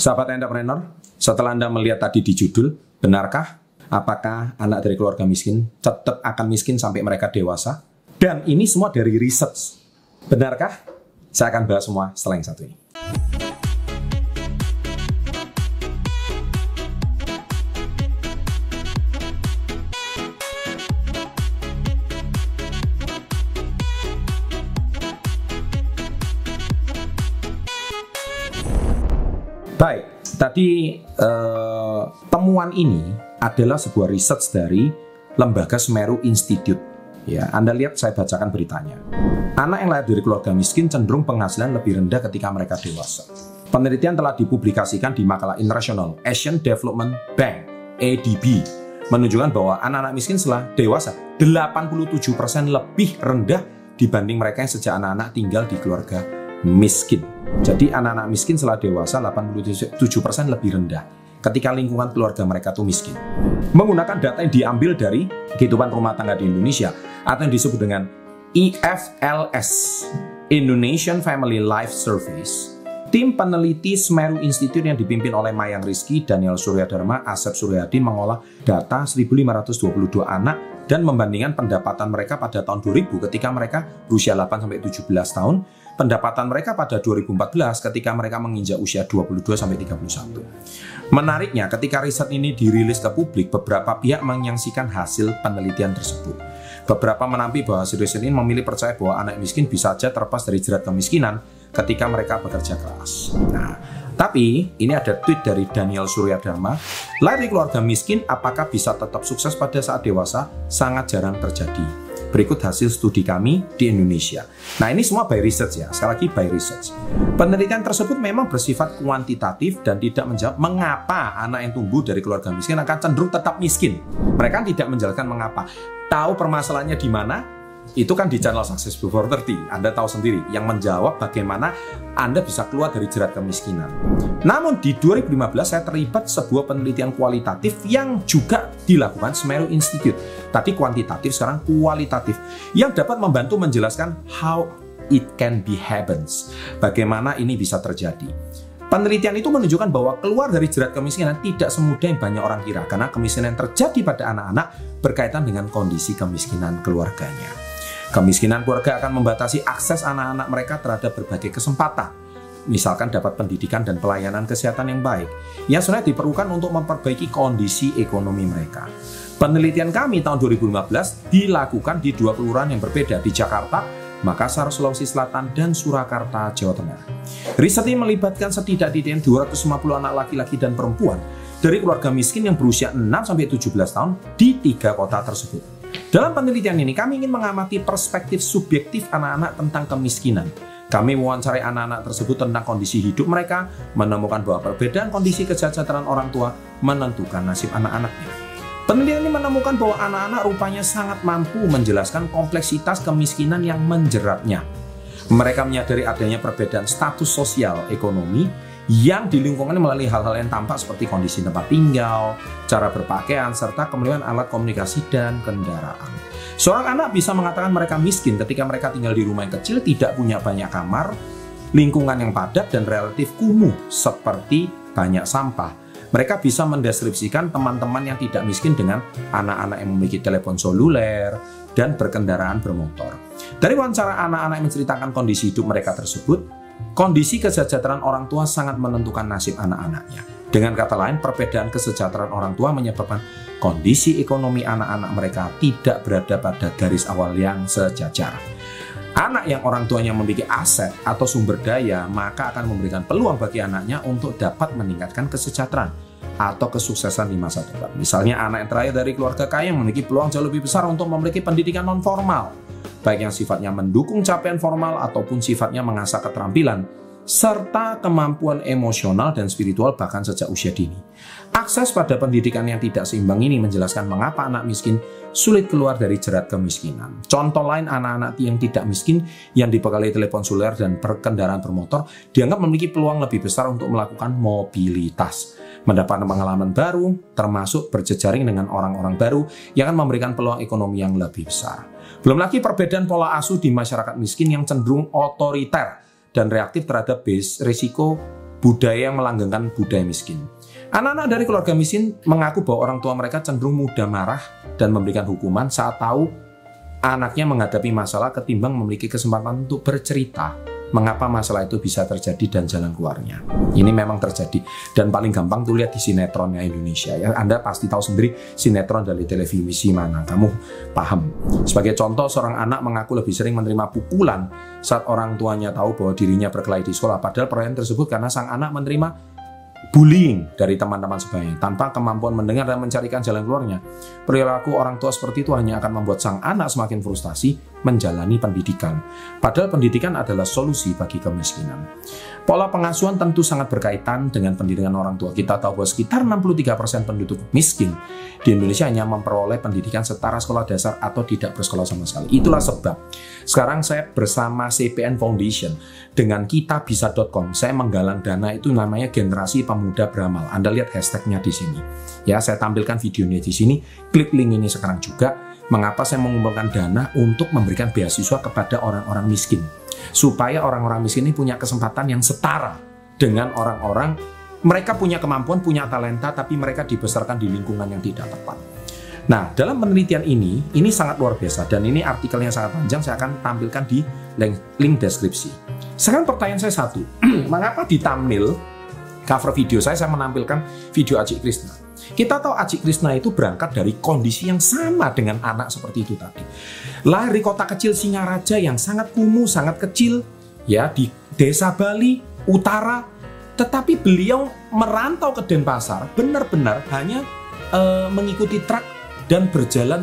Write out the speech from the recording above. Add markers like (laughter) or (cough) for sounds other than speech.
Sahabat entrepreneur, setelah Anda melihat tadi di judul, benarkah apakah anak dari keluarga miskin tetap akan miskin sampai mereka dewasa? Dan ini semua dari research. Benarkah? Saya akan bahas semua setelah yang satu ini. Baik, tadi eh, temuan ini adalah sebuah research dari Lembaga Semeru Institute. Ya, Anda lihat saya bacakan beritanya. Anak yang lahir dari keluarga miskin cenderung penghasilan lebih rendah ketika mereka dewasa. Penelitian telah dipublikasikan di makalah internasional Asian Development Bank (ADB) menunjukkan bahwa anak-anak miskin setelah dewasa 87% lebih rendah dibanding mereka yang sejak anak-anak tinggal di keluarga miskin. Jadi anak-anak miskin setelah dewasa 87% lebih rendah ketika lingkungan keluarga mereka tuh miskin. Menggunakan data yang diambil dari kehidupan rumah tangga di Indonesia atau yang disebut dengan IFLS Indonesian Family Life Service. Tim peneliti Semeru Institute yang dipimpin oleh Mayang Rizky, Daniel Suryadharma, Asep Suryadi mengolah data 1522 anak dan membandingkan pendapatan mereka pada tahun 2000 ketika mereka berusia 8 sampai 17 tahun pendapatan mereka pada 2014 ketika mereka menginjak usia 22 sampai 31. Menariknya, ketika riset ini dirilis ke publik, beberapa pihak menyaksikan hasil penelitian tersebut. Beberapa menampi bahwa riset ini memilih percaya bahwa anak miskin bisa saja terlepas dari jerat kemiskinan ketika mereka bekerja keras. Nah, tapi ini ada tweet dari Daniel Suryadharma, lahir keluarga miskin apakah bisa tetap sukses pada saat dewasa? Sangat jarang terjadi. Berikut hasil studi kami di Indonesia. Nah ini semua by research ya, sekali lagi by research. Penelitian tersebut memang bersifat kuantitatif dan tidak menjawab mengapa anak yang tumbuh dari keluarga miskin akan cenderung tetap miskin. Mereka tidak menjelaskan mengapa. Tahu permasalahannya di mana? Itu kan di channel Success Before 30. Anda tahu sendiri yang menjawab bagaimana Anda bisa keluar dari jerat kemiskinan. Namun di 2015 saya terlibat sebuah penelitian kualitatif yang juga dilakukan Semeru Institute. Tadi kuantitatif, sekarang kualitatif. Yang dapat membantu menjelaskan how it can be happens. Bagaimana ini bisa terjadi. Penelitian itu menunjukkan bahwa keluar dari jerat kemiskinan tidak semudah yang banyak orang kira karena kemiskinan yang terjadi pada anak-anak berkaitan dengan kondisi kemiskinan keluarganya. Kemiskinan keluarga akan membatasi akses anak-anak mereka terhadap berbagai kesempatan, misalkan dapat pendidikan dan pelayanan kesehatan yang baik, yang sebenarnya diperlukan untuk memperbaiki kondisi ekonomi mereka. Penelitian kami tahun 2015 dilakukan di dua kelurahan yang berbeda di Jakarta, Makassar, Sulawesi Selatan, dan Surakarta, Jawa Tengah. Riset ini melibatkan setidaknya 250 anak laki-laki dan perempuan dari keluarga miskin yang berusia 6-17 tahun di tiga kota tersebut. Dalam penelitian ini, kami ingin mengamati perspektif subjektif anak-anak tentang kemiskinan. Kami mewawancarai anak-anak tersebut tentang kondisi hidup mereka, menemukan bahwa perbedaan kondisi kesejahteraan orang tua menentukan nasib anak-anaknya. Penelitian ini menemukan bahwa anak-anak rupanya sangat mampu menjelaskan kompleksitas kemiskinan yang menjeratnya. Mereka menyadari adanya perbedaan status sosial ekonomi yang di lingkungan melalui hal-hal yang tampak seperti kondisi tempat tinggal, cara berpakaian, serta kemudian alat komunikasi dan kendaraan. Seorang anak bisa mengatakan mereka miskin ketika mereka tinggal di rumah yang kecil, tidak punya banyak kamar, lingkungan yang padat dan relatif kumuh seperti banyak sampah. Mereka bisa mendeskripsikan teman-teman yang tidak miskin dengan anak-anak yang memiliki telepon seluler dan berkendaraan bermotor. Dari wawancara anak-anak yang menceritakan kondisi hidup mereka tersebut, Kondisi kesejahteraan orang tua sangat menentukan nasib anak-anaknya. Dengan kata lain, perbedaan kesejahteraan orang tua menyebabkan kondisi ekonomi anak-anak mereka tidak berada pada garis awal yang sejajar. Anak yang orang tuanya memiliki aset atau sumber daya, maka akan memberikan peluang bagi anaknya untuk dapat meningkatkan kesejahteraan atau kesuksesan di masa depan. Misalnya anak yang terakhir dari keluarga kaya memiliki peluang jauh lebih besar untuk memiliki pendidikan non formal baik yang sifatnya mendukung capaian formal ataupun sifatnya mengasah keterampilan, serta kemampuan emosional dan spiritual bahkan sejak usia dini. Akses pada pendidikan yang tidak seimbang ini menjelaskan mengapa anak miskin sulit keluar dari jerat kemiskinan. Contoh lain anak-anak yang tidak miskin yang dibekali telepon seluler dan berkendaraan bermotor dianggap memiliki peluang lebih besar untuk melakukan mobilitas mendapat pengalaman baru, termasuk berjejaring dengan orang-orang baru yang akan memberikan peluang ekonomi yang lebih besar. Belum lagi perbedaan pola asuh di masyarakat miskin yang cenderung otoriter dan reaktif terhadap risiko budaya yang melanggengkan budaya miskin. Anak-anak dari keluarga miskin mengaku bahwa orang tua mereka cenderung mudah marah dan memberikan hukuman saat tahu anaknya menghadapi masalah ketimbang memiliki kesempatan untuk bercerita mengapa masalah itu bisa terjadi dan jalan keluarnya. Ini memang terjadi dan paling gampang tuh lihat di sinetronnya Indonesia ya. Anda pasti tahu sendiri sinetron dari televisi mana. Kamu paham. Sebagai contoh seorang anak mengaku lebih sering menerima pukulan saat orang tuanya tahu bahwa dirinya berkelahi di sekolah padahal perayaan tersebut karena sang anak menerima bullying dari teman-teman sebayanya tanpa kemampuan mendengar dan mencarikan jalan keluarnya. Perilaku orang tua seperti itu hanya akan membuat sang anak semakin frustasi menjalani pendidikan. Padahal pendidikan adalah solusi bagi kemiskinan. Pola pengasuhan tentu sangat berkaitan dengan pendidikan orang tua. Kita tahu bahwa sekitar 63% penduduk miskin di Indonesia hanya memperoleh pendidikan setara sekolah dasar atau tidak bersekolah sama sekali. Itulah sebab sekarang saya bersama CPN Foundation dengan kitabisa.com saya menggalang dana itu namanya generasi pemuda beramal. Anda lihat hashtagnya di sini. Ya, saya tampilkan videonya di sini. Klik link ini sekarang juga mengapa saya mengumpulkan dana untuk memberikan beasiswa kepada orang-orang miskin. Supaya orang-orang miskin ini punya kesempatan yang setara dengan orang-orang mereka punya kemampuan, punya talenta, tapi mereka dibesarkan di lingkungan yang tidak tepat. Nah, dalam penelitian ini, ini sangat luar biasa dan ini artikelnya sangat panjang, saya akan tampilkan di link, link deskripsi. Sekarang pertanyaan saya satu, (clears throat) mengapa di thumbnail cover video saya, saya menampilkan video Aji Krishna? Kita tahu Aji Krishna itu berangkat dari kondisi yang sama dengan anak seperti itu tadi. Lahir di kota kecil Singaraja yang sangat kumuh, sangat kecil, ya di desa Bali utara, tetapi beliau merantau ke Denpasar benar-benar hanya uh, mengikuti truk dan berjalan